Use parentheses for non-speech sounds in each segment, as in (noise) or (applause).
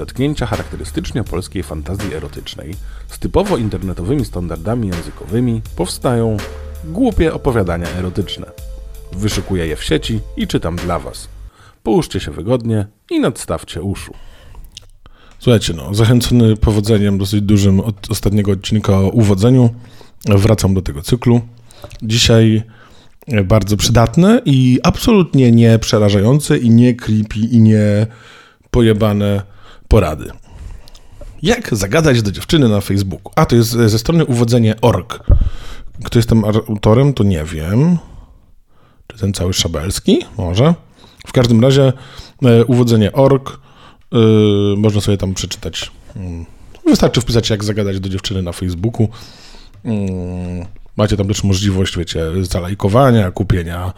zetknięcia charakterystycznie polskiej fantazji erotycznej z typowo internetowymi standardami językowymi powstają głupie opowiadania erotyczne. Wyszukuję je w sieci i czytam dla Was. Połóżcie się wygodnie i nadstawcie uszu. Słuchajcie, no, zachęcony powodzeniem dosyć dużym od ostatniego odcinka o uwodzeniu, wracam do tego cyklu. Dzisiaj bardzo przydatne i absolutnie nie przerażające i nie creepy i nie pojebane porady. Jak zagadać do dziewczyny na Facebooku? A, to jest ze strony uwodzenie.org. Kto jest tym autorem, to nie wiem. Czy ten cały Szabelski? Może. W każdym razie e, uwodzenie.org yy, można sobie tam przeczytać. Yy. Wystarczy wpisać, jak zagadać do dziewczyny na Facebooku. Yy. Macie tam też możliwość, wiecie, zalajkowania, kupienia,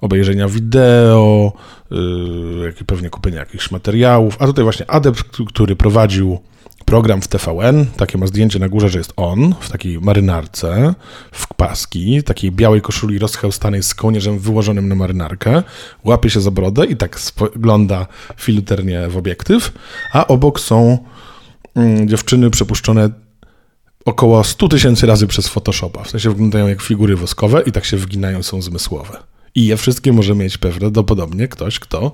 obejrzenia wideo, yy, pewnie kupienia jakichś materiałów. A tutaj właśnie adept, który prowadził program w TVN, takie ma zdjęcie na górze, że jest on, w takiej marynarce, w paski, takiej białej koszuli rozchełstanej z kołnierzem wyłożonym na marynarkę, łapie się za brodę i tak spogląda filternie w obiektyw, a obok są mm, dziewczyny przepuszczone około 100 tysięcy razy przez Photoshopa. W sensie wyglądają jak figury woskowe i tak się wginają, są zmysłowe. I je wszystkie może mieć prawdopodobnie ktoś, kto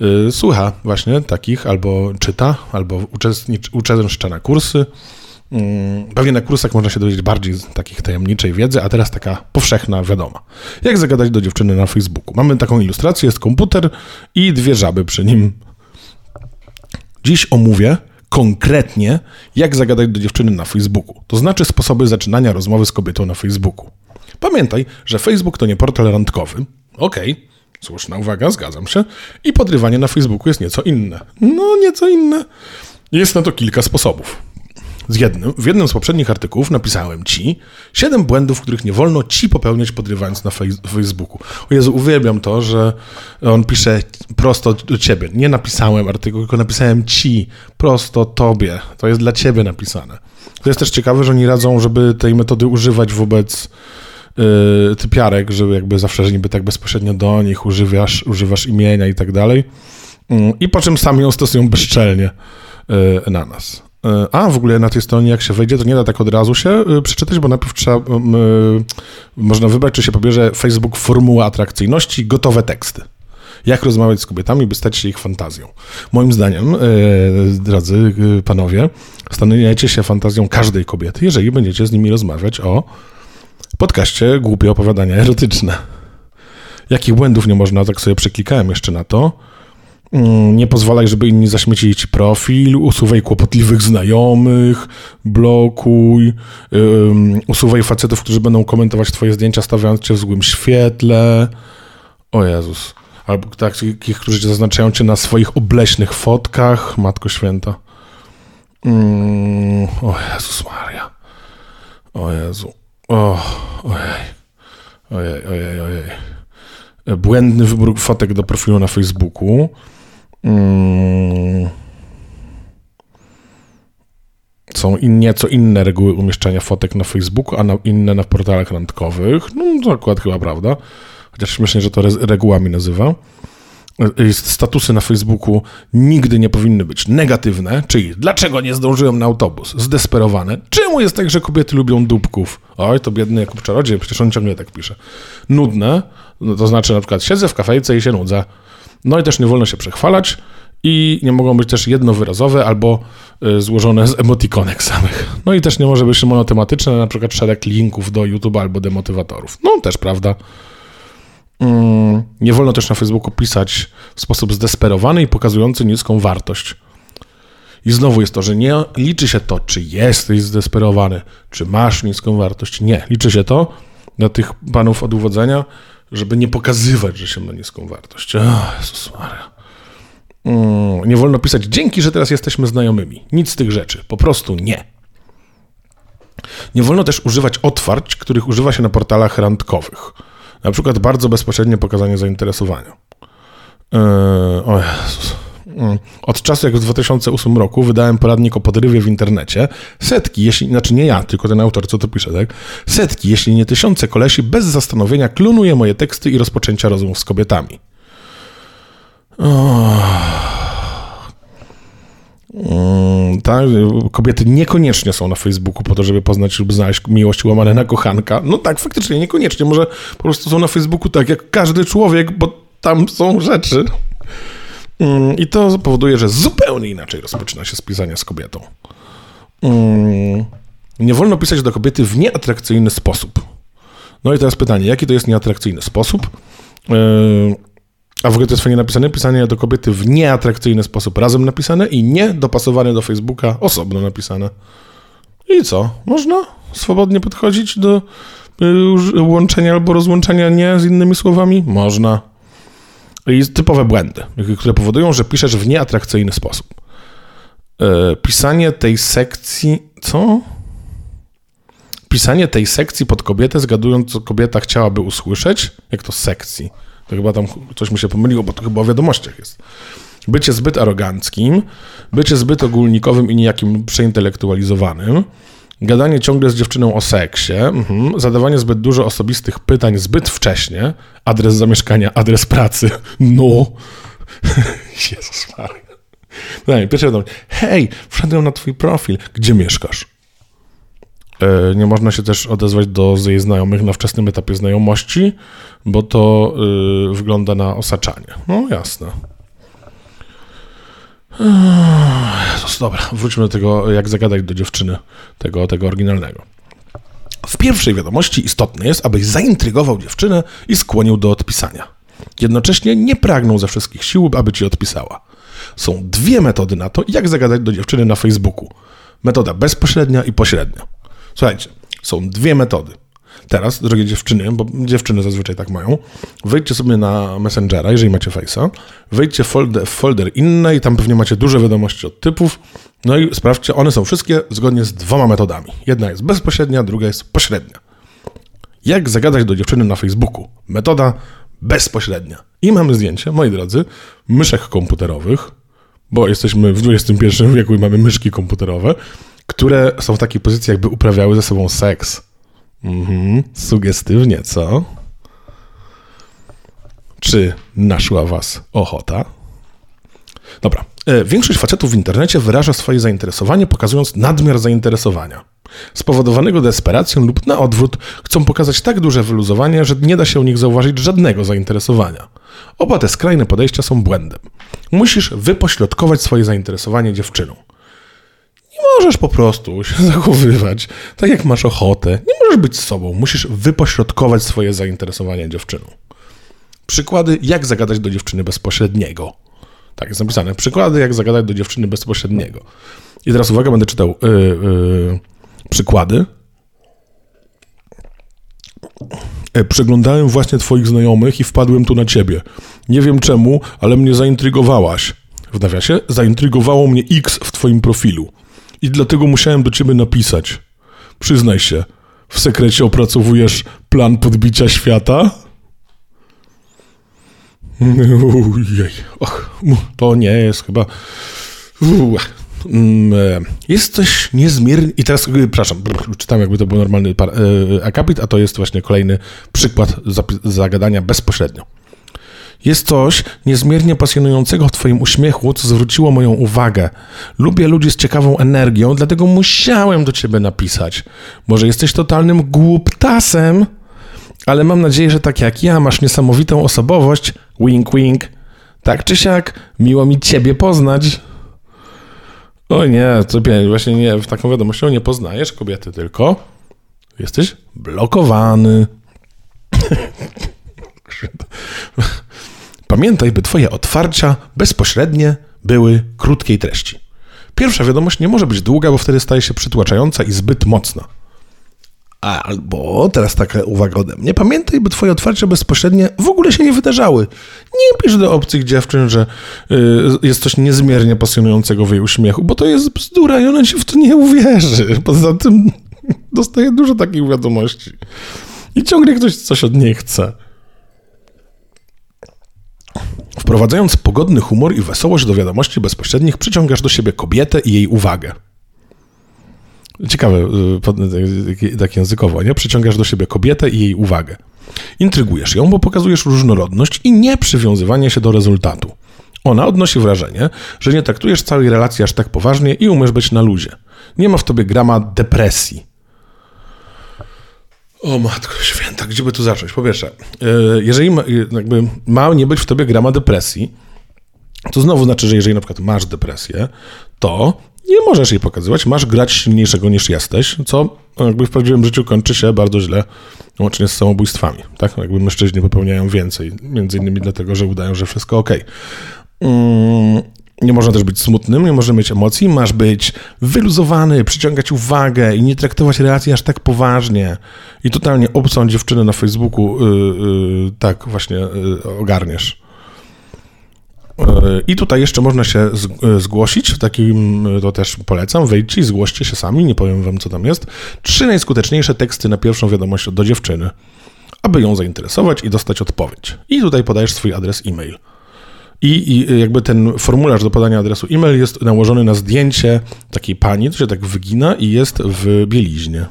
yy, słucha właśnie takich, albo czyta, albo uczestniczy na kursy. Yy, pewnie na kursach można się dowiedzieć bardziej takich tajemniczej wiedzy, a teraz taka powszechna wiadoma. Jak zagadać do dziewczyny na Facebooku? Mamy taką ilustrację, jest komputer i dwie żaby przy nim. Dziś omówię konkretnie, jak zagadać do dziewczyny na Facebooku. To znaczy sposoby zaczynania rozmowy z kobietą na Facebooku. Pamiętaj, że Facebook to nie portal randkowy. Okej, okay, słuszna uwaga, zgadzam się. I podrywanie na Facebooku jest nieco inne. No, nieco inne. Jest na to kilka sposobów. Jednym, w jednym z poprzednich artykułów napisałem ci siedem błędów, których nie wolno ci popełniać podrywając na Facebooku. O Jezu, uwielbiam to, że on pisze prosto do ciebie. Nie napisałem artykułu, tylko napisałem ci, prosto tobie. To jest dla ciebie napisane. To jest też ciekawe, że oni radzą, żeby tej metody używać wobec yy, typiarek, żeby jakby zawsze, że niby tak bezpośrednio do nich używasz, używasz imienia i tak dalej. Yy, I po czym sami ją stosują bezczelnie yy, na nas. E, a, w ogóle na tej stronie, jak się wejdzie, to nie da tak od razu się e, przeczytać, bo najpierw trzeba, można wybrać, czy się pobierze Facebook formuła atrakcyjności, gotowe teksty. Jak rozmawiać z kobietami, by stać się ich fantazją. Moim zdaniem, e, drodzy panowie, staniecie się fantazją każdej kobiety, jeżeli będziecie z nimi rozmawiać o podcaście Głupie Opowiadania Erotyczne. Jakich błędów nie można, tak sobie przeklikałem jeszcze na to. Mm, nie pozwalaj, żeby inni zaśmiecili ci profil, usuwaj kłopotliwych znajomych, blokuj, um, usuwaj facetów, którzy będą komentować twoje zdjęcia, stawiając cię w złym świetle. O Jezus. Albo takich, którzy zaznaczają cię na swoich obleśnych fotkach. Matko Święta. Mm, o Jezus Maria. O Jezu. O, ojej. Ojej, ojej, ojej. Błędny wybór fotek do profilu na Facebooku. Mm. Są in, nieco inne reguły umieszczania fotek na Facebooku, a na, inne na portalach randkowych. No to akurat chyba prawda. Chociaż śmiesznie, że to re, regułami nazywa. Statusy na Facebooku nigdy nie powinny być negatywne, czyli dlaczego nie zdążyłem na autobus? Zdesperowane. Czemu jest tak, że kobiety lubią dupków? Oj, to biedny Jakub Czarodziej, przecież on ciągle tak pisze. Nudne, no to znaczy na przykład siedzę w kafejce i się nudzę. No i też nie wolno się przechwalać i nie mogą być też jednowyrazowe albo y, złożone z emotikonek (laughs) samych. No i też nie może być monotematyczne, na przykład szereg linków do YouTube albo demotywatorów. No też prawda. Mm, nie wolno też na Facebooku pisać w sposób zdesperowany i pokazujący niską wartość. I znowu jest to, że nie liczy się to, czy jesteś zdesperowany, czy masz niską wartość. Nie, liczy się to dla tych panów od uwodzenia, żeby nie pokazywać, że się ma niską wartość. Oh, Jezus Maria. Mm, nie wolno pisać dzięki, że teraz jesteśmy znajomymi. Nic z tych rzeczy. Po prostu nie. Nie wolno też używać otwarć, których używa się na portalach randkowych. Na przykład bardzo bezpośrednie pokazanie zainteresowania. Yy, o Jezus. Mm. Od czasu, jak w 2008 roku wydałem poradnik o podrywie w internecie, setki, jeśli, znaczy nie ja, tylko ten autor, co to pisze, tak? Setki, jeśli nie tysiące kolesi bez zastanowienia klonuje moje teksty i rozpoczęcia rozmów z kobietami. Oh. Tak, kobiety niekoniecznie są na Facebooku po to, żeby poznać lub znaleźć miłość łamane na kochanka. No tak, faktycznie, niekoniecznie. Może po prostu są na Facebooku tak jak każdy człowiek, bo tam są rzeczy. Mm, I to powoduje, że zupełnie inaczej rozpoczyna się spisanie z kobietą. Mm, nie wolno pisać do kobiety w nieatrakcyjny sposób. No i teraz pytanie, jaki to jest nieatrakcyjny sposób? Yy, a w ogóle to jest fajnie napisane, pisanie do kobiety w nieatrakcyjny sposób razem napisane i nie dopasowane do Facebooka osobno napisane. I co? Można swobodnie podchodzić do y, łączenia albo rozłączenia nie z innymi słowami? Można. I typowe błędy, które powodują, że piszesz w nieatrakcyjny sposób. Yy, pisanie tej sekcji. Co? Pisanie tej sekcji pod kobietę, zgadując, co kobieta chciałaby usłyszeć. Jak to sekcji? To chyba tam coś mi się pomyliło, bo to chyba o wiadomościach jest. Bycie zbyt aroganckim, bycie zbyt ogólnikowym i niejakim przeintelektualizowanym, gadanie ciągle z dziewczyną o seksie, mhm, zadawanie zbyt dużo osobistych pytań zbyt wcześnie, adres zamieszkania, adres pracy, no. (laughs) Jezus Maria. No, pierwsze wiadomość. Hej, wszedłem na twój profil. Gdzie mieszkasz? E, nie można się też odezwać do jej znajomych na wczesnym etapie znajomości, bo to y, wygląda na osaczanie. No jasne. Jezus, dobra, wróćmy do tego, jak zagadać do dziewczyny, tego, tego oryginalnego. W pierwszej wiadomości istotne jest, abyś zaintrygował dziewczynę i skłonił do odpisania. Jednocześnie nie pragnął ze wszystkich sił, aby ci odpisała. Są dwie metody na to, jak zagadać do dziewczyny na Facebooku. Metoda bezpośrednia i pośrednia. Słuchajcie, są dwie metody. Teraz, drogie dziewczyny, bo dziewczyny zazwyczaj tak mają, wejdźcie sobie na Messengera, jeżeli macie Face'a, wejdźcie w folder, folder inne i tam pewnie macie duże wiadomości od typów, no i sprawdźcie, one są wszystkie zgodnie z dwoma metodami. Jedna jest bezpośrednia, druga jest pośrednia. Jak zagadać do dziewczyny na Facebooku? Metoda bezpośrednia. I mamy zdjęcie, moi drodzy, myszek komputerowych, bo jesteśmy w XXI wieku i mamy myszki komputerowe, które są w takiej pozycji, jakby uprawiały ze sobą seks. Mhm, sugestywnie, co? Czy naszła was ochota? Dobra. E, większość facetów w internecie wyraża swoje zainteresowanie, pokazując nadmiar zainteresowania. Spowodowanego desperacją lub na odwrót chcą pokazać tak duże wyluzowanie, że nie da się u nich zauważyć żadnego zainteresowania. Oba te skrajne podejścia są błędem. Musisz wypośrodkować swoje zainteresowanie dziewczyną. Możesz po prostu się (laughs) zachowywać tak, jak masz ochotę. Nie możesz być sobą. Musisz wypośrodkować swoje zainteresowanie dziewczyną. Przykłady, jak zagadać do dziewczyny bezpośredniego. Tak jest napisane. Przykłady, jak zagadać do dziewczyny bezpośredniego. I teraz uwaga, będę czytał yy, yy, przykłady. E, przeglądałem właśnie Twoich znajomych i wpadłem tu na Ciebie. Nie wiem czemu, ale mnie zaintrygowałaś. W nawiasie, zaintrygowało mnie X w Twoim profilu i dlatego musiałem do ciebie napisać. Przyznaj się, w sekrecie opracowujesz plan podbicia świata? Och, to nie jest chyba... Mm, e, Jesteś niezmiernie... I teraz, e, przepraszam, czytam jakby to był normalny e, akapit, a to jest właśnie kolejny przykład zagadania bezpośrednio. Jest coś niezmiernie pasjonującego w Twoim uśmiechu, co zwróciło moją uwagę. Lubię ludzi z ciekawą energią, dlatego musiałem do Ciebie napisać. Może jesteś totalnym głuptasem, ale mam nadzieję, że tak jak ja masz niesamowitą osobowość. Wink, wink. Tak czy siak, miło mi Ciebie poznać. O nie, to właśnie nie, w taką wiadomością nie poznajesz kobiety tylko. Jesteś blokowany. (laughs) Pamiętaj, by Twoje otwarcia bezpośrednie były krótkiej treści. Pierwsza wiadomość nie może być długa, bo wtedy staje się przytłaczająca i zbyt mocna. Albo, teraz taka uwaga ode mnie, pamiętaj, by twoje otwarcia bezpośrednie w ogóle się nie wydarzały. Nie pisz do obcych dziewczyn, że y, jest coś niezmiernie pasjonującego w jej uśmiechu, bo to jest bzdura i ona ci w to nie uwierzy. Poza tym (laughs) dostaje dużo takich wiadomości. I ciągle ktoś coś od niej chce. Wprowadzając pogodny humor i wesołość do wiadomości bezpośrednich, przyciągasz do siebie kobietę i jej uwagę. Ciekawe, tak językowo, nie? Przyciągasz do siebie kobietę i jej uwagę. Intrygujesz ją, bo pokazujesz różnorodność i nie przywiązywanie się do rezultatu. Ona odnosi wrażenie, że nie traktujesz całej relacji aż tak poważnie i umiesz być na luzie. Nie ma w tobie grama depresji. O matko święta, gdzie by tu zacząć? Po pierwsze, e, jeżeli ma, jakby ma nie być w tobie grama depresji, to znowu znaczy, że jeżeli na przykład masz depresję, to nie możesz jej pokazywać, masz grać silniejszego niż jesteś, co jakby w prawdziwym życiu kończy się bardzo źle, łącznie z samobójstwami. Tak? Jakby mężczyźni popełniają więcej, między innymi dlatego, że udają, że wszystko ok. Nie można też być smutnym, nie można mieć emocji, masz być wyluzowany, przyciągać uwagę i nie traktować relacji aż tak poważnie. I totalnie obcą dziewczynę na Facebooku yy, yy, tak właśnie yy, ogarniesz. I tutaj jeszcze można się zgłosić, w takim to też polecam, wejdźcie i zgłoście się sami, nie powiem wam co tam jest. Trzy najskuteczniejsze teksty na pierwszą wiadomość do dziewczyny, aby ją zainteresować i dostać odpowiedź. I tutaj podajesz swój adres e-mail. I, I, jakby ten formularz do podania adresu e-mail jest nałożony na zdjęcie takiej pani, to się tak wygina i jest w bieliźnie.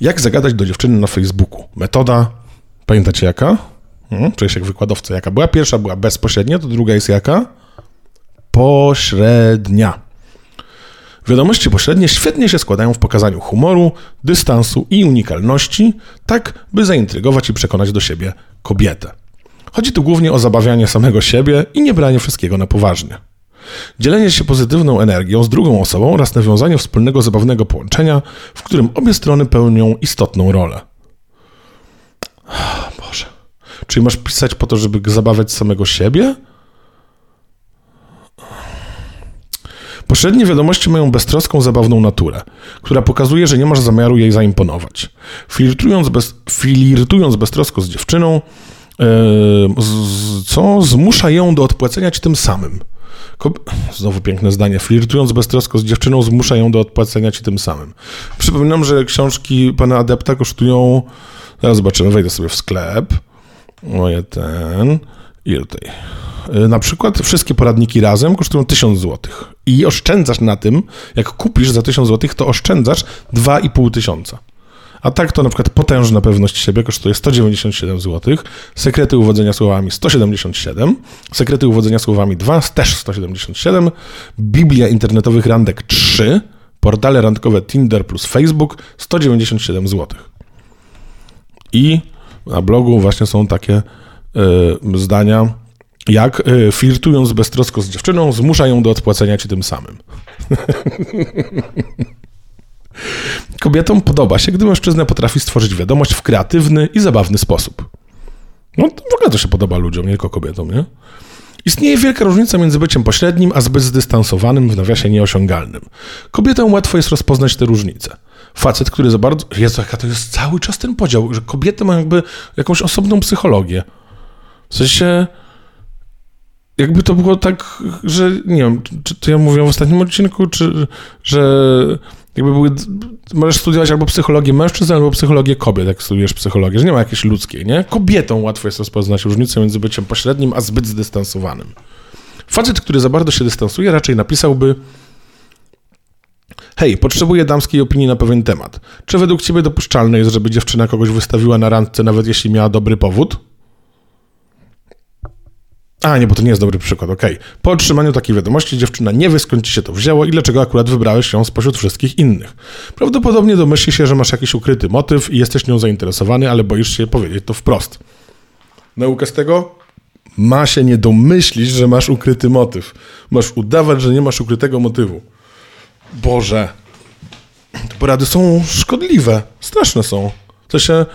Jak zagadać do dziewczyny na Facebooku? Metoda, pamiętacie jaka? Hmm, się jak wykładowca. Jaka była? Pierwsza była bezpośrednia, to druga jest jaka? Pośrednia. Wiadomości pośrednie świetnie się składają w pokazaniu humoru, dystansu i unikalności, tak by zaintrygować i przekonać do siebie kobietę. Chodzi tu głównie o zabawianie samego siebie i nie branie wszystkiego na poważnie. Dzielenie się pozytywną energią z drugą osobą oraz nawiązanie wspólnego zabawnego połączenia, w którym obie strony pełnią istotną rolę. Boże. Czyli masz pisać po to, żeby zabawiać samego siebie? Pośrednie wiadomości mają beztroską, zabawną naturę, która pokazuje, że nie masz zamiaru jej zaimponować. Flirtując, bez, beztrosko z dziewczyną, co zmusza ją do odpłacenia ci tym samym. Znowu piękne zdanie. Flirtując beztrosko z dziewczyną, zmusza ją do odpłacenia ci tym samym. Przypominam, że książki pana adepta kosztują. Zaraz zobaczymy, wejdę sobie w sklep. Moje ten. I tutaj. E, na przykład wszystkie poradniki razem kosztują 1000 zł. I oszczędzasz na tym, jak kupisz za 1000 zł, to oszczędzasz 2,5 tysiąca. A tak to na przykład potężna pewność siebie kosztuje 197 zł, sekrety uwodzenia słowami 177, sekrety uwodzenia słowami 2 też 177, Biblia internetowych randek 3, portale randkowe Tinder plus Facebook 197 zł. I na blogu właśnie są takie y, zdania, jak y, flirtując beztrosko z dziewczyną, zmusza ją do odpłacenia ci tym samym. (laughs) Kobietom podoba się, gdy mężczyzna potrafi stworzyć wiadomość w kreatywny i zabawny sposób. No w ogóle to się podoba ludziom, nie tylko kobietom, nie? Istnieje wielka różnica między byciem pośrednim, a zbyt zdystansowanym, w nawiasie nieosiągalnym. Kobietom łatwo jest rozpoznać te różnice. Facet, który za bardzo... Jezu, jaka to jest cały czas ten podział, że kobiety mają jakby jakąś osobną psychologię. W sensie... Jakby to było tak, że nie wiem, czy to ja mówiłem w ostatnim odcinku, czy że jakby były, możesz studiować albo psychologię mężczyzn, albo psychologię kobiet, jak studiujesz psychologię, że nie ma jakiejś ludzkiej, nie? Kobietom łatwo jest rozpoznać różnicę między byciem pośrednim, a zbyt zdystansowanym. Facet, który za bardzo się dystansuje, raczej napisałby Hej, potrzebuję damskiej opinii na pewien temat. Czy według ciebie dopuszczalne jest, żeby dziewczyna kogoś wystawiła na randce, nawet jeśli miała dobry powód? A, nie, bo to nie jest dobry przykład, okej. Okay. Po otrzymaniu takiej wiadomości dziewczyna nie wie, skąd ci się to wzięło i dlaczego akurat wybrałeś ją spośród wszystkich innych. Prawdopodobnie domyśli się, że masz jakiś ukryty motyw i jesteś nią zainteresowany, ale boisz się powiedzieć to wprost. Nauka z tego? Ma się nie domyślić, że masz ukryty motyw. Masz udawać, że nie masz ukrytego motywu. Boże. Te porady są szkodliwe. Straszne są. To się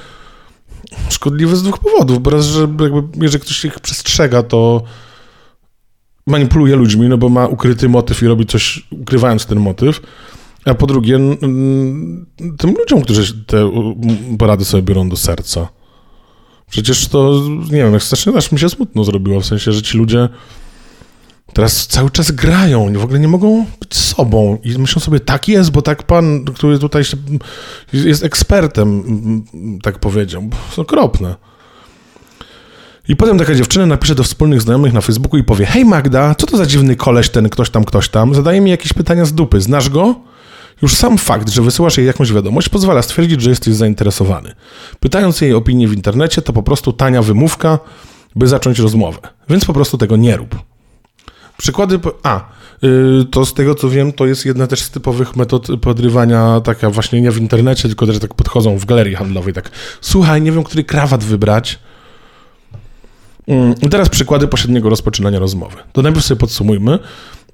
szkodliwe z dwóch powodów. Po raz, że jakby, jeżeli ktoś ich przestrzega, to manipuluje ludźmi, no bo ma ukryty motyw i robi coś ukrywając ten motyw. A po drugie, tym ludziom, którzy te porady sobie biorą do serca. Przecież to, nie wiem, jak strasznie aż mi się smutno zrobiło, w sensie, że ci ludzie teraz cały czas grają, w ogóle nie mogą być sobą i myślą sobie, tak jest, bo tak pan, który tutaj się, jest ekspertem, tak powiedział. To okropne. I potem taka dziewczyna napisze do wspólnych znajomych na Facebooku i powie, hej Magda, co to za dziwny koleś ten ktoś tam, ktoś tam, zadaje mi jakieś pytania z dupy, znasz go? Już sam fakt, że wysyłasz jej jakąś wiadomość, pozwala stwierdzić, że jesteś zainteresowany. Pytając jej opinię w internecie, to po prostu tania wymówka, by zacząć rozmowę. Więc po prostu tego nie rób. Przykłady. A, yy, to z tego co wiem, to jest jedna też z typowych metod podrywania, taka właśnie nie w internecie, tylko też tak podchodzą w galerii handlowej. Tak, słuchaj, nie wiem, który krawat wybrać. I teraz przykłady pośredniego rozpoczynania rozmowy. To najpierw sobie podsumujmy.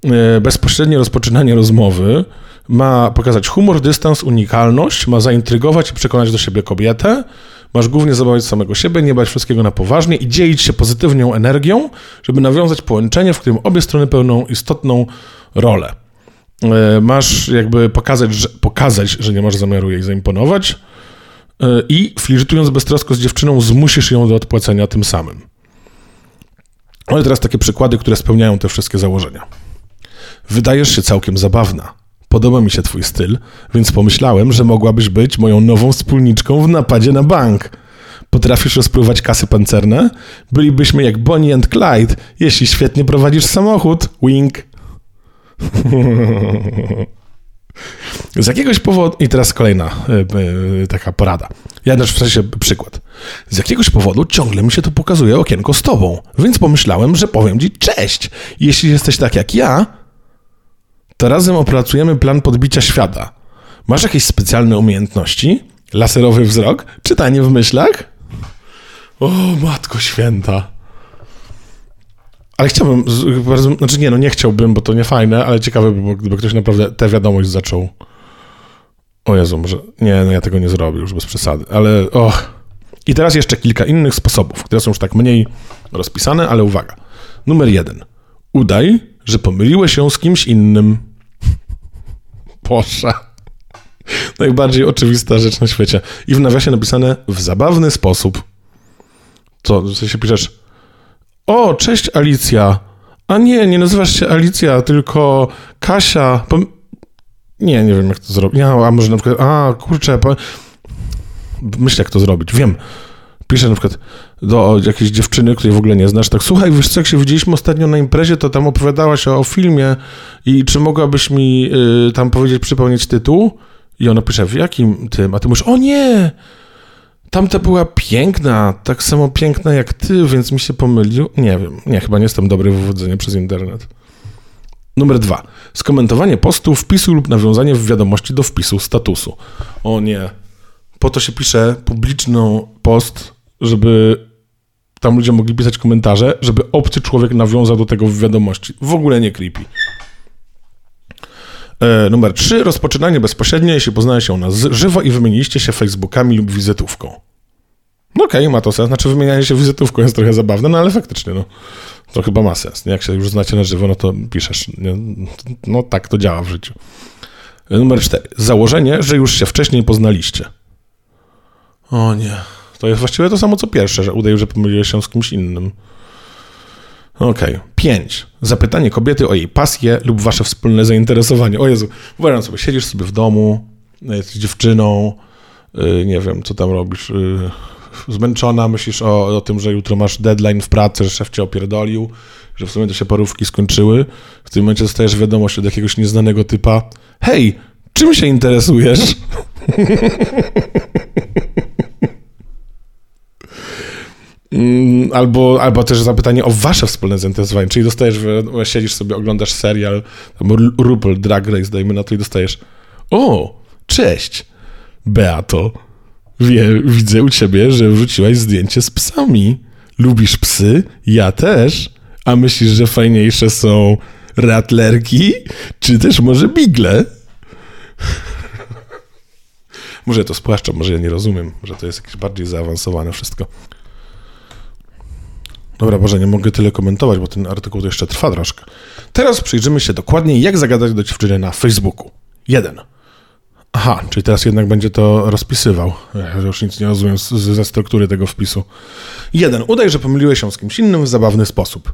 Yy, bezpośrednie rozpoczynanie rozmowy ma pokazać humor, dystans, unikalność, ma zaintrygować i przekonać do siebie kobietę. Masz głównie zabawiać samego siebie, nie brać wszystkiego na poważnie i dzielić się pozytywną energią, żeby nawiązać połączenie, w którym obie strony pełną istotną rolę. E, masz jakby pokazać, że, pokazać, że nie masz zamiaru jej zaimponować e, i flirtując beztrosko z dziewczyną zmusisz ją do odpłacenia tym samym. Ale teraz takie przykłady, które spełniają te wszystkie założenia. Wydajesz się całkiem zabawna. Podoba mi się twój styl, więc pomyślałem, że mogłabyś być moją nową wspólniczką w napadzie na bank. Potrafisz rozpływać kasy pancerne? Bylibyśmy jak Bonnie and Clyde, jeśli świetnie prowadzisz samochód. Wink. (laughs) Z jakiegoś powodu, i teraz kolejna yy, taka porada. Ja też w sensie przykład. Z jakiegoś powodu ciągle mi się tu pokazuje okienko z tobą, więc pomyślałem, że powiem ci cześć. Jeśli jesteś tak jak ja, to razem opracujemy plan podbicia świata. Masz jakieś specjalne umiejętności? Laserowy wzrok? Czytanie w myślach? O, matko święta. Ale chciałbym, znaczy nie, no nie chciałbym, bo to nie fajne, ale ciekawe by było, gdyby ktoś naprawdę tę wiadomość zaczął. O Jezu, może, nie, no ja tego nie zrobię już bez przesady, ale och. I teraz jeszcze kilka innych sposobów, które są już tak mniej rozpisane, ale uwaga. Numer jeden. Udaj, że pomyliłeś się z kimś innym. Boże. Najbardziej oczywista rzecz na świecie. I w nawiasie napisane w zabawny sposób. Co, w sensie piszesz o, cześć Alicja. A nie, nie nazywasz się Alicja, tylko Kasia. Pom nie, nie wiem jak to zrobić. Ja, a może na przykład, a kurczę, myślę jak to zrobić. Wiem. Piszę na przykład do jakiejś dziewczyny, której w ogóle nie znasz, tak słuchaj, wiesz co, jak się widzieliśmy ostatnio na imprezie, to tam opowiadałaś o, filmie i czy mogłabyś mi y, tam powiedzieć, przypomnieć tytuł? I ona pisze, w jakim tym? A ty mówisz, o nie, tamta była piękna, tak samo piękna jak ty, więc mi się pomylił. Nie wiem, nie, chyba nie jestem dobry w wywodzeniu przez internet. Numer dwa. Skomentowanie postu, wpisu lub nawiązanie w wiadomości do wpisu statusu. O nie. Po to się pisze publiczną post, żeby tam ludzie mogli pisać komentarze, żeby obcy człowiek nawiązał do tego w wiadomości. W ogóle nie creepy. E, numer 3. Rozpoczynanie bezpośrednie, jeśli poznaje się na żywo i wymieniliście się Facebookami lub wizytówką. No okej, okay, ma to sens. Znaczy wymienianie się wizytówką jest trochę zabawne, no ale faktycznie, no, to chyba ma sens. Jak się już znacie na żywo, no to piszesz. Nie? No tak to działa w życiu. E, numer 4. Założenie, że już się wcześniej poznaliście. O nie. To jest właściwie to samo co pierwsze, że udaje, że pomyliłeś się z kimś innym. Okej. Okay. Pięć. Zapytanie kobiety o jej pasję lub wasze wspólne zainteresowanie. O Jezu, wyobraź sobie, siedzisz sobie w domu, jesteś dziewczyną, yy, nie wiem, co tam robisz, yy, zmęczona, myślisz o, o tym, że jutro masz deadline w pracy, że szef cię opierdolił, że w sumie to się parówki skończyły. W tym momencie dostajesz wiadomość od jakiegoś nieznanego typa. Hej, czym się interesujesz? (laughs) Mm, albo, albo też zapytanie o wasze wspólne zainteresowanie, czyli dostajesz, siedzisz sobie, oglądasz serial, RuPaul Drag Race, dajmy na to i dostajesz o, cześć, Beato, Wie, widzę u ciebie, że wrzuciłaś zdjęcie z psami. Lubisz psy? Ja też. A myślisz, że fajniejsze są ratlerki? Czy też może bigle? (laughs) może to spłaszczam, może ja nie rozumiem, że to jest jakieś bardziej zaawansowane wszystko. Dobra, Boże, nie mogę tyle komentować, bo ten artykuł to jeszcze trwa troszkę. Teraz przyjrzymy się dokładnie, jak zagadać do dziewczyny na Facebooku. Jeden. Aha, czyli teraz jednak będzie to rozpisywał. Ja już nic nie rozumiem z, ze struktury tego wpisu. Jeden. Udaj, że pomyliłeś się z kimś innym w zabawny sposób.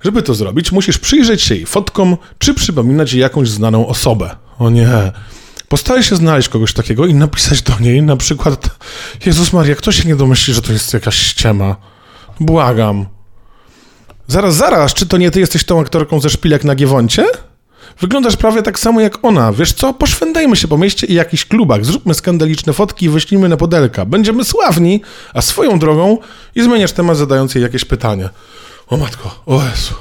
Żeby to zrobić, musisz przyjrzeć się jej fotkom, czy przypominać jej jakąś znaną osobę. O nie. Postaraj się znaleźć kogoś takiego i napisać do niej na przykład Jezus Maria, kto się nie domyśli, że to jest jakaś ściema? Błagam. Zaraz, zaraz, czy to nie ty jesteś tą aktorką ze szpilek na Giewoncie? Wyglądasz prawie tak samo jak ona. Wiesz co? Poszwędajmy się po mieście i jakichś klubach, zróbmy skandaliczne fotki i wyślijmy na podelka. Będziemy sławni, a swoją drogą i zmieniasz temat zadając jej jakieś pytanie. O matko, o Jezu.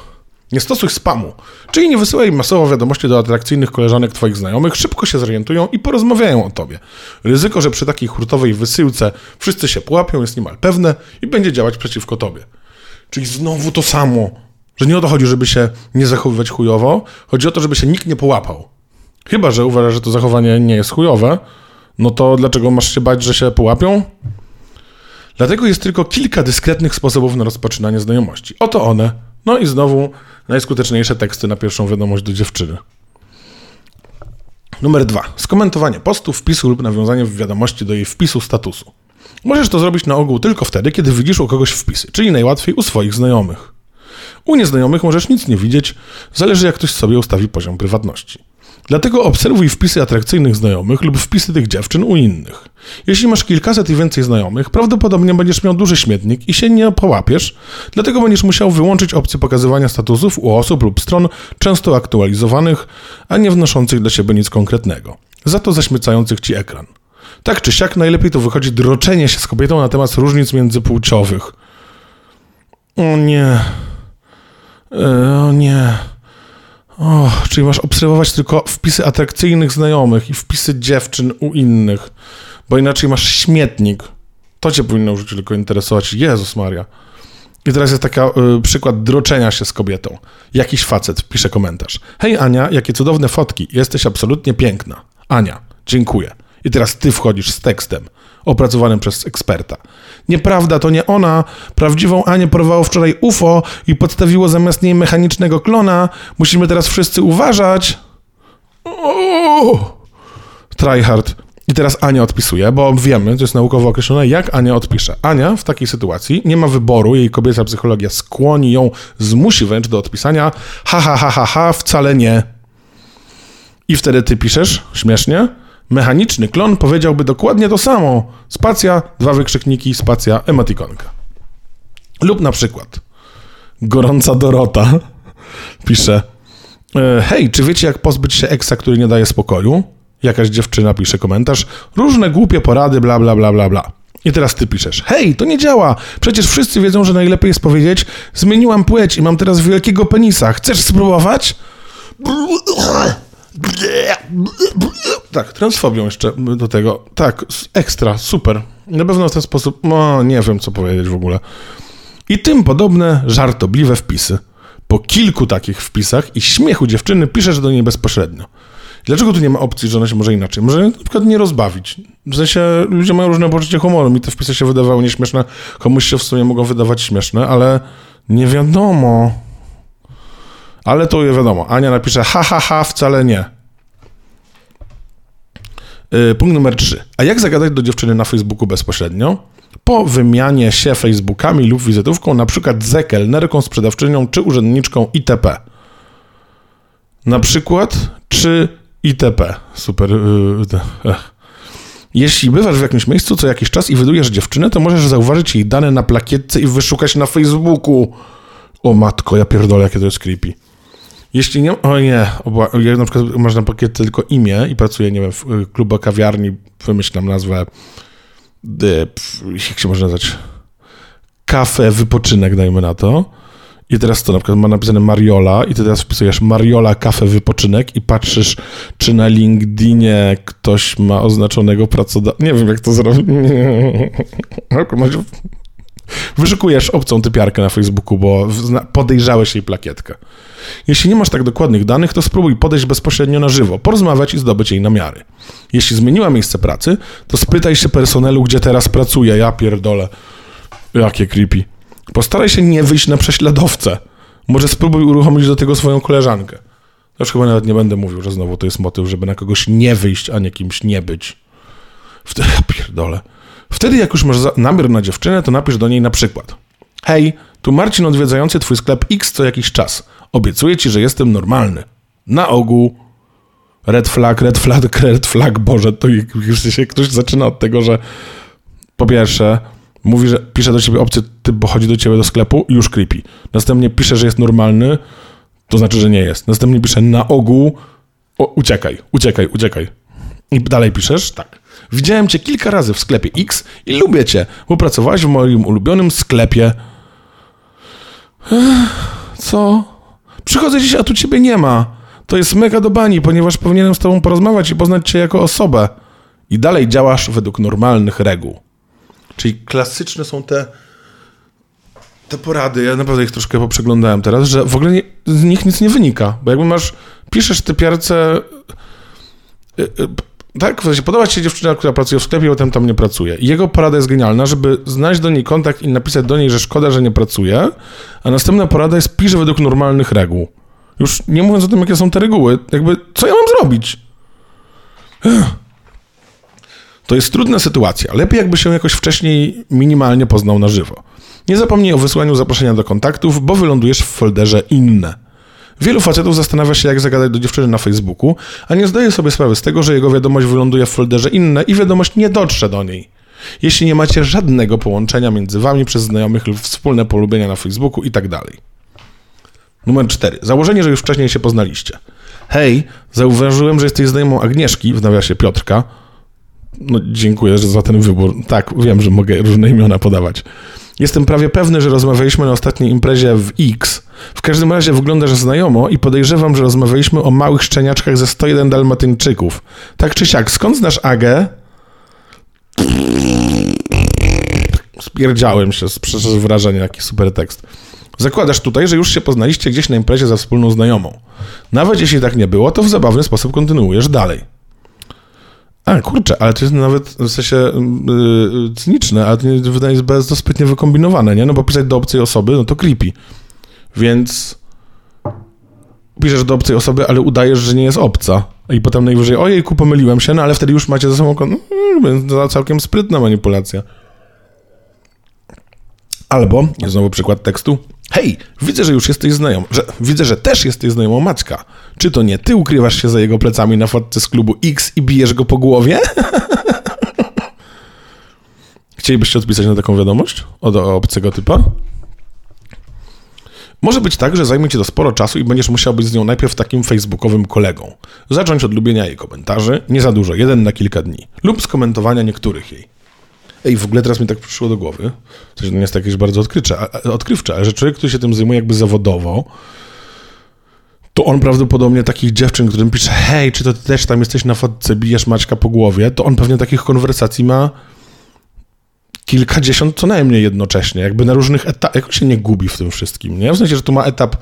Nie stosuj spamu, czyli nie wysyłaj masowo wiadomości do atrakcyjnych koleżanek twoich znajomych, szybko się zorientują i porozmawiają o tobie. Ryzyko, że przy takiej hurtowej wysyłce wszyscy się połapią jest niemal pewne i będzie działać przeciwko tobie. Czyli znowu to samo, że nie o to chodzi, żeby się nie zachowywać chujowo, chodzi o to, żeby się nikt nie połapał. Chyba, że uważasz, że to zachowanie nie jest chujowe, no to dlaczego masz się bać, że się połapią? Dlatego jest tylko kilka dyskretnych sposobów na rozpoczynanie znajomości. Oto one. No i znowu najskuteczniejsze teksty na pierwszą wiadomość do dziewczyny. Numer dwa. Skomentowanie postu, wpisu lub nawiązanie w wiadomości do jej wpisu statusu. Możesz to zrobić na ogół tylko wtedy, kiedy widzisz u kogoś wpisy, czyli najłatwiej u swoich znajomych. U nieznajomych możesz nic nie widzieć, zależy jak ktoś sobie ustawi poziom prywatności. Dlatego obserwuj wpisy atrakcyjnych znajomych lub wpisy tych dziewczyn u innych. Jeśli masz kilkaset i więcej znajomych, prawdopodobnie będziesz miał duży śmietnik i się nie połapiesz, dlatego będziesz musiał wyłączyć opcję pokazywania statusów u osób lub stron często aktualizowanych, a nie wnoszących dla siebie nic konkretnego, za to zaśmiecających ci ekran. Tak czy siak najlepiej to wychodzi droczenie się z kobietą na temat różnic międzypłciowych. O nie. E, o nie. O, czyli masz obserwować tylko wpisy atrakcyjnych znajomych i wpisy dziewczyn u innych, bo inaczej masz śmietnik. To cię powinno już tylko interesować. Jezus Maria. I teraz jest taki y, przykład droczenia się z kobietą. Jakiś facet pisze komentarz. Hej Ania, jakie cudowne fotki. Jesteś absolutnie piękna. Ania, dziękuję. I teraz ty wchodzisz z tekstem opracowanym przez eksperta. Nieprawda, to nie ona. Prawdziwą Anię porwało wczoraj UFO i podstawiło zamiast niej mechanicznego klona. Musimy teraz wszyscy uważać. Tryhard. I teraz Ania odpisuje, bo wiemy, to jest naukowo określone, jak Ania odpisze. Ania w takiej sytuacji nie ma wyboru, jej kobieca psychologia skłoni ją, zmusi wręcz do odpisania ha, ha, ha, ha, ha, wcale nie. I wtedy ty piszesz, śmiesznie, Mechaniczny klon powiedziałby dokładnie to samo. Spacja, dwa wykrzykniki, spacja, emotikonka. Lub na przykład gorąca Dorota (laughs) pisze e, Hej, czy wiecie jak pozbyć się eksa, który nie daje spokoju? Jakaś dziewczyna pisze komentarz. Różne głupie porady, bla, bla, bla, bla, bla. I teraz ty piszesz, hej, to nie działa. Przecież wszyscy wiedzą, że najlepiej jest powiedzieć, zmieniłam płeć i mam teraz wielkiego penisa. Chcesz spróbować? Tak, transfobią jeszcze do tego. Tak, ekstra, super. Na pewno w ten sposób, no nie wiem co powiedzieć w ogóle. I tym podobne żartobliwe wpisy. Po kilku takich wpisach i śmiechu dziewczyny piszesz do niej bezpośrednio. Dlaczego tu nie ma opcji, że ona się może inaczej? Może na przykład nie rozbawić. W sensie ludzie mają różne poczucie humoru. Mi te wpisy się wydawały nieśmieszne, komuś się w sumie mogą wydawać śmieszne, ale nie wiadomo. Ale to wiadomo. Ania napisze ha, ha, ha, wcale nie. Yy, punkt numer 3. A jak zagadać do dziewczyny na Facebooku bezpośrednio? Po wymianie się Facebookami lub wizytówką, na przykład z kelnerką, sprzedawczynią czy urzędniczką ITP. Na przykład czy ITP. Super. Yy, Jeśli bywasz w jakimś miejscu co jakiś czas i wydujesz dziewczynę, to możesz zauważyć jej dane na plakietce i wyszukać na Facebooku. O matko, ja pierdolę, jakie to jest creepy. Jeśli nie, o nie, jak na przykład masz na pakiet tylko imię i pracuję, nie wiem, w y, klubu kawiarni, wymyślam nazwę, jak się może nazwać, kafe, wypoczynek, dajmy na to. I teraz to na przykład ma napisane Mariola i ty teraz wpisujesz Mariola, kafe, wypoczynek i patrzysz, czy na LinkedInie ktoś ma oznaczonego pracodawcę. Nie wiem, jak to zrobić. (laughs) Wyszukujesz obcą typiarkę na Facebooku, bo podejrzałeś jej plakietkę. Jeśli nie masz tak dokładnych danych, to spróbuj podejść bezpośrednio na żywo, porozmawiać i zdobyć jej namiary. Jeśli zmieniła miejsce pracy, to spytaj się personelu, gdzie teraz pracuje. Ja pierdolę. Jakie creepy. Postaraj się nie wyjść na prześladowcę. Może spróbuj uruchomić do tego swoją koleżankę. Już chyba nawet nie będę mówił, że znowu to jest motyw, żeby na kogoś nie wyjść, a nie kimś nie być. Wtedy, ja pierdolę. Wtedy, jak już masz namiar na dziewczynę, to napisz do niej na przykład. Hej, tu Marcin odwiedzający twój sklep X co jakiś czas. Obiecuję ci, że jestem normalny. Na ogół. Red flag, red flag, (laughs) red flag. Boże, to już się ktoś zaczyna od tego, że po pierwsze mówi, że pisze do ciebie obcy typ, bo chodzi do ciebie do sklepu już creepy. Następnie pisze, że jest normalny. To znaczy, że nie jest. Następnie pisze na ogół o, uciekaj, uciekaj, uciekaj. I dalej piszesz tak. Widziałem cię kilka razy w sklepie X i lubię cię, bo pracowałeś w moim ulubionym sklepie. Co? Przychodzę dziś, a tu ciebie nie ma. To jest mega do bani, ponieważ powinienem z tobą porozmawiać i poznać cię jako osobę. I dalej działasz według normalnych reguł. Czyli klasyczne są te, te porady. Ja naprawdę ich troszkę poprzeglądałem teraz, że w ogóle nie, z nich nic nie wynika. Bo jakby masz, piszesz typiarce. Tak, w sensie podoba się dziewczyna, która pracuje w sklepie, potem tam nie pracuje. Jego porada jest genialna, żeby znaleźć do niej kontakt i napisać do niej, że szkoda, że nie pracuje, a następna porada jest pisz według normalnych reguł. Już nie mówiąc o tym, jakie są te reguły, jakby co ja mam zrobić? To jest trudna sytuacja. Lepiej jakby się jakoś wcześniej minimalnie poznał na żywo. Nie zapomnij o wysłaniu zaproszenia do kontaktów, bo wylądujesz w folderze inne. Wielu facetów zastanawia się, jak zagadać do dziewczyny na Facebooku, a nie zdaje sobie sprawy z tego, że jego wiadomość wyląduje w folderze inne i wiadomość nie dotrze do niej. Jeśli nie macie żadnego połączenia między wami przez znajomych lub wspólne polubienia na Facebooku i tak. Numer 4. Założenie, że już wcześniej się poznaliście. Hej, zauważyłem, że jesteś znajomą Agnieszki, w nawiasie Piotrka. No, dziękuję za ten wybór. Tak, wiem, że mogę różne imiona podawać. Jestem prawie pewny, że rozmawialiśmy na ostatniej imprezie w X. W każdym razie wyglądasz znajomo i podejrzewam, że rozmawialiśmy o małych szczeniaczkach ze 101 dalmatyńczyków. Tak czy siak, skąd znasz Agę? Spierdziałem się przez wrażenie, jaki super tekst. Zakładasz tutaj, że już się poznaliście gdzieś na imprezie za wspólną znajomą. Nawet jeśli tak nie było, to w zabawny sposób kontynuujesz dalej. A, kurczę, ale to jest nawet w sensie yy, cyniczne, ale to nie, wydaje się bardzo zbytnio wykombinowane, nie? No bo pisać do obcej osoby, no to creepy. Więc piszesz do obcej osoby, ale udajesz, że nie jest obca. I potem najwyżej, ojejku, pomyliłem się, no ale wtedy już macie ze sobą, no, to całkiem sprytna manipulacja. Albo, znowu przykład tekstu, hej, widzę, że już jesteś znajom, że, widzę, że też jesteś znajomą Maćka. Czy to nie ty ukrywasz się za jego plecami na fotce z klubu X i bijesz go po głowie? (laughs) Chcielibyście odpisać na taką wiadomość od obcego typa? Może być tak, że zajmie ci to sporo czasu i będziesz musiał być z nią najpierw takim facebookowym kolegą. Zacząć od lubienia jej komentarzy, nie za dużo, jeden na kilka dni, lub skomentowania niektórych jej. Ej, w ogóle teraz mi tak przyszło do głowy, to nie jest jakieś bardzo odkrywcze, odkrywcze, ale że człowiek, który się tym zajmuje jakby zawodowo, to on prawdopodobnie takich dziewczyn, którym pisze, hej, czy to ty też tam jesteś na fotce, bijesz Maćka po głowie, to on pewnie takich konwersacji ma kilkadziesiąt co najmniej jednocześnie, jakby na różnych etapach, jak on się nie gubi w tym wszystkim, nie? W sensie, że tu ma etap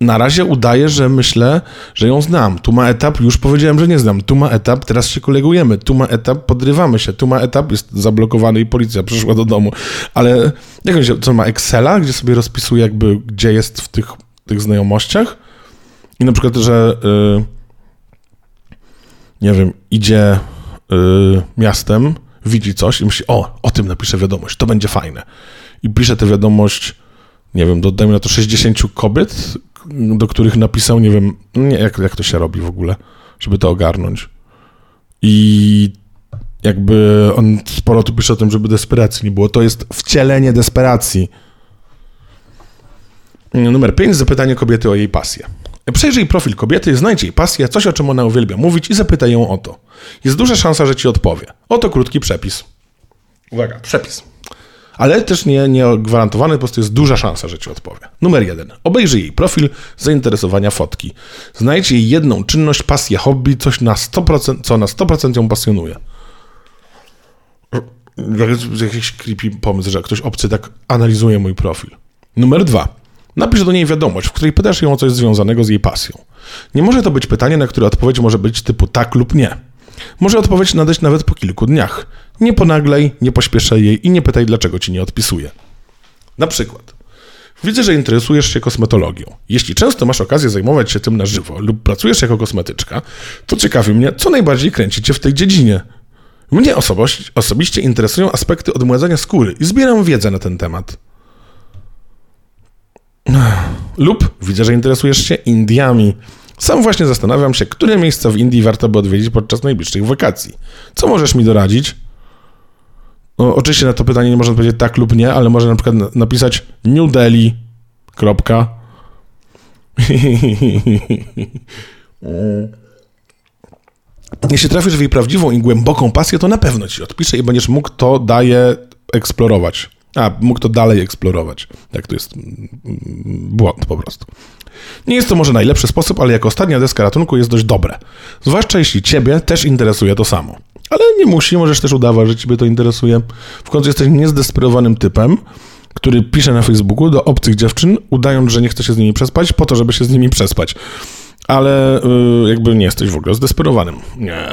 na razie udaje, że myślę, że ją znam. Tu ma etap, już powiedziałem, że nie znam. Tu ma etap, teraz się kolegujemy. Tu ma etap, podrywamy się. Tu ma etap, jest zablokowany i policja przyszła do domu. Ale jak on się, co ma Excela, gdzie sobie rozpisuje jakby, gdzie jest w tych, tych znajomościach? I na przykład, że yy, nie wiem, idzie yy, miastem, widzi coś i myśli, o, o tym napiszę wiadomość, to będzie fajne. I pisze tę wiadomość, nie wiem, dodajmy na to 60 kobiet, do których napisał, nie wiem, nie, jak, jak to się robi w ogóle, żeby to ogarnąć. I jakby on sporo tu pisze o tym, żeby desperacji nie było. To jest wcielenie desperacji. Numer 5. Zapytanie kobiety o jej pasję. Przejrzyj profil kobiety, znajdź jej pasję, coś o czym ona uwielbia mówić i zapytaj ją o to. Jest duża szansa, że ci odpowie. Oto krótki przepis. Uwaga, przepis. Ale też nie, nie gwarantowany, po prostu jest duża szansa, że ci odpowie. Numer jeden. Obejrzyj jej profil, zainteresowania fotki. Znajdź jej jedną czynność, pasję, hobby, coś na 100%, co na 100% ją pasjonuje. Jakiś creepy pomysł, że ktoś obcy tak analizuje mój profil. Numer dwa. Napisz do niej wiadomość, w której pytasz ją o coś związanego z jej pasją. Nie może to być pytanie, na które odpowiedź może być typu tak lub nie. Może odpowiedź nadać nawet po kilku dniach. Nie ponaglej, nie pośpieszaj jej i nie pytaj, dlaczego ci nie odpisuje. Na przykład. Widzę, że interesujesz się kosmetologią. Jeśli często masz okazję zajmować się tym na żywo lub pracujesz jako kosmetyczka, to ciekawi mnie, co najbardziej kręci cię w tej dziedzinie. Mnie osobiście interesują aspekty odmładzania skóry i zbieram wiedzę na ten temat. Lub widzę, że interesujesz się Indiami. Sam właśnie zastanawiam się, które miejsca w Indii warto by odwiedzić podczas najbliższych wakacji. Co możesz mi doradzić? No, oczywiście na to pytanie nie można powiedzieć tak lub nie, ale może na przykład napisać New Delhi, kropka. Jeśli trafisz w jej prawdziwą i głęboką pasję, to na pewno ci odpisze i będziesz mógł to daje eksplorować. A, mógł to dalej eksplorować. Tak, to jest mm, błąd po prostu. Nie jest to może najlepszy sposób, ale jako ostatnia deska ratunku jest dość dobre. Zwłaszcza jeśli ciebie też interesuje to samo. Ale nie musi, możesz też udawać, że ciebie to interesuje. W końcu jesteś niezdesperowanym typem, który pisze na Facebooku do obcych dziewczyn, udając, że nie chce się z nimi przespać, po to, żeby się z nimi przespać. Ale yy, jakby nie jesteś w ogóle zdesperowanym. Nie.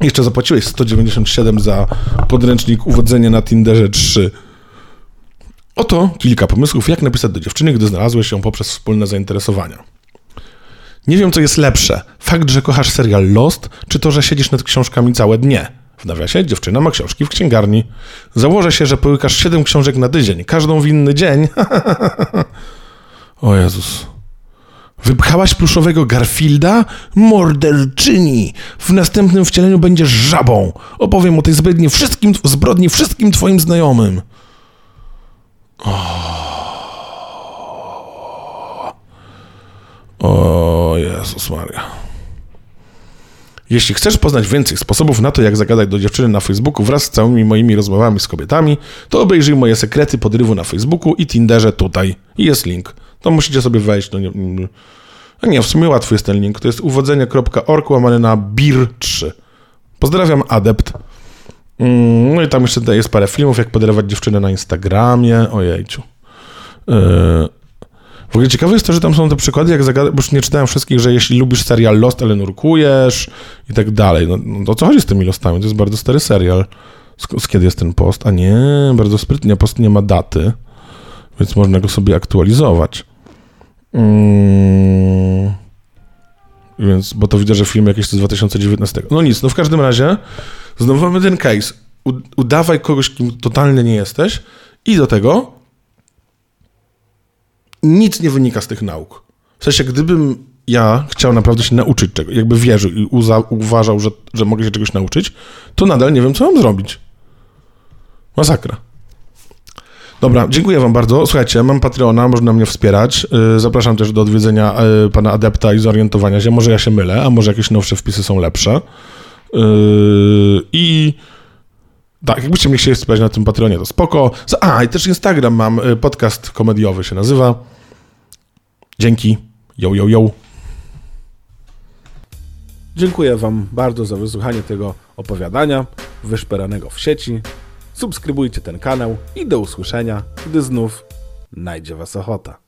Jeszcze zapłaciłeś 197 za podręcznik uwodzenia na Tinderze 3. Oto kilka pomysłów, jak napisać do dziewczyny, gdy znalazłeś ją poprzez wspólne zainteresowania. Nie wiem, co jest lepsze. Fakt, że kochasz serial Lost, czy to, że siedzisz nad książkami całe dnie. W nawiasie dziewczyna ma książki w księgarni. Założę się, że połykasz 7 książek na tydzień, każdą w inny dzień. (laughs) o Jezus. Wypchałaś pluszowego Garfielda? Morderczyni! W następnym wcieleniu będziesz żabą. Opowiem o tej zbrodni wszystkim, zbrodni wszystkim twoim znajomym. O Jezus Maria. Jeśli chcesz poznać więcej sposobów na to, jak zagadać do dziewczyny na Facebooku wraz z całymi moimi rozmowami z kobietami, to obejrzyj moje sekrety podrywu na Facebooku i Tinderze tutaj. Jest link. To musicie sobie wejść. No nie, nie, nie, w sumie łatwy jest ten link. To jest uwodzenie.org łamane na BIR3. Pozdrawiam, adept. Mm, No i tam jeszcze jest parę filmów, jak podrywać dziewczynę na Instagramie. Ojejciu. Yy. W ogóle ciekawe jest to, że tam są te przykłady, jak zagadać, bo już nie czytałem wszystkich, że jeśli lubisz serial Lost, ale nurkujesz i tak dalej. No, no co chodzi z tymi Lostami? To jest bardzo stary serial. Z, z kiedy jest ten post? A nie, bardzo sprytnie, post nie ma daty, więc można go sobie aktualizować. Mm. Więc, bo to widzę, że film jakiś z 2019. No nic, no w każdym razie znowu mamy ten case. U, udawaj kogoś, kim totalnie nie jesteś i do tego nic nie wynika z tych nauk. W sensie, gdybym ja chciał naprawdę się nauczyć czegoś, jakby wierzył i uza, uważał, że, że mogę się czegoś nauczyć, to nadal nie wiem, co mam zrobić. Masakra. Dobra, dziękuję wam bardzo. Słuchajcie, mam Patreona, można mnie wspierać. Yy, Zapraszam też do odwiedzenia yy, pana Adepta i zorientowania się. Może ja się mylę, a może jakieś nowsze wpisy są lepsze. Yy, I tak, jakbyście mnie chcieli wspierać na tym Patreonie, to spoko. A, i też Instagram mam, y, podcast komediowy się nazywa. Dzięki. Yo, yo, yo. Dziękuję Wam bardzo za wysłuchanie tego opowiadania wyszperanego w sieci. Subskrybujcie ten kanał i do usłyszenia, gdy znów najdzie Was ochota.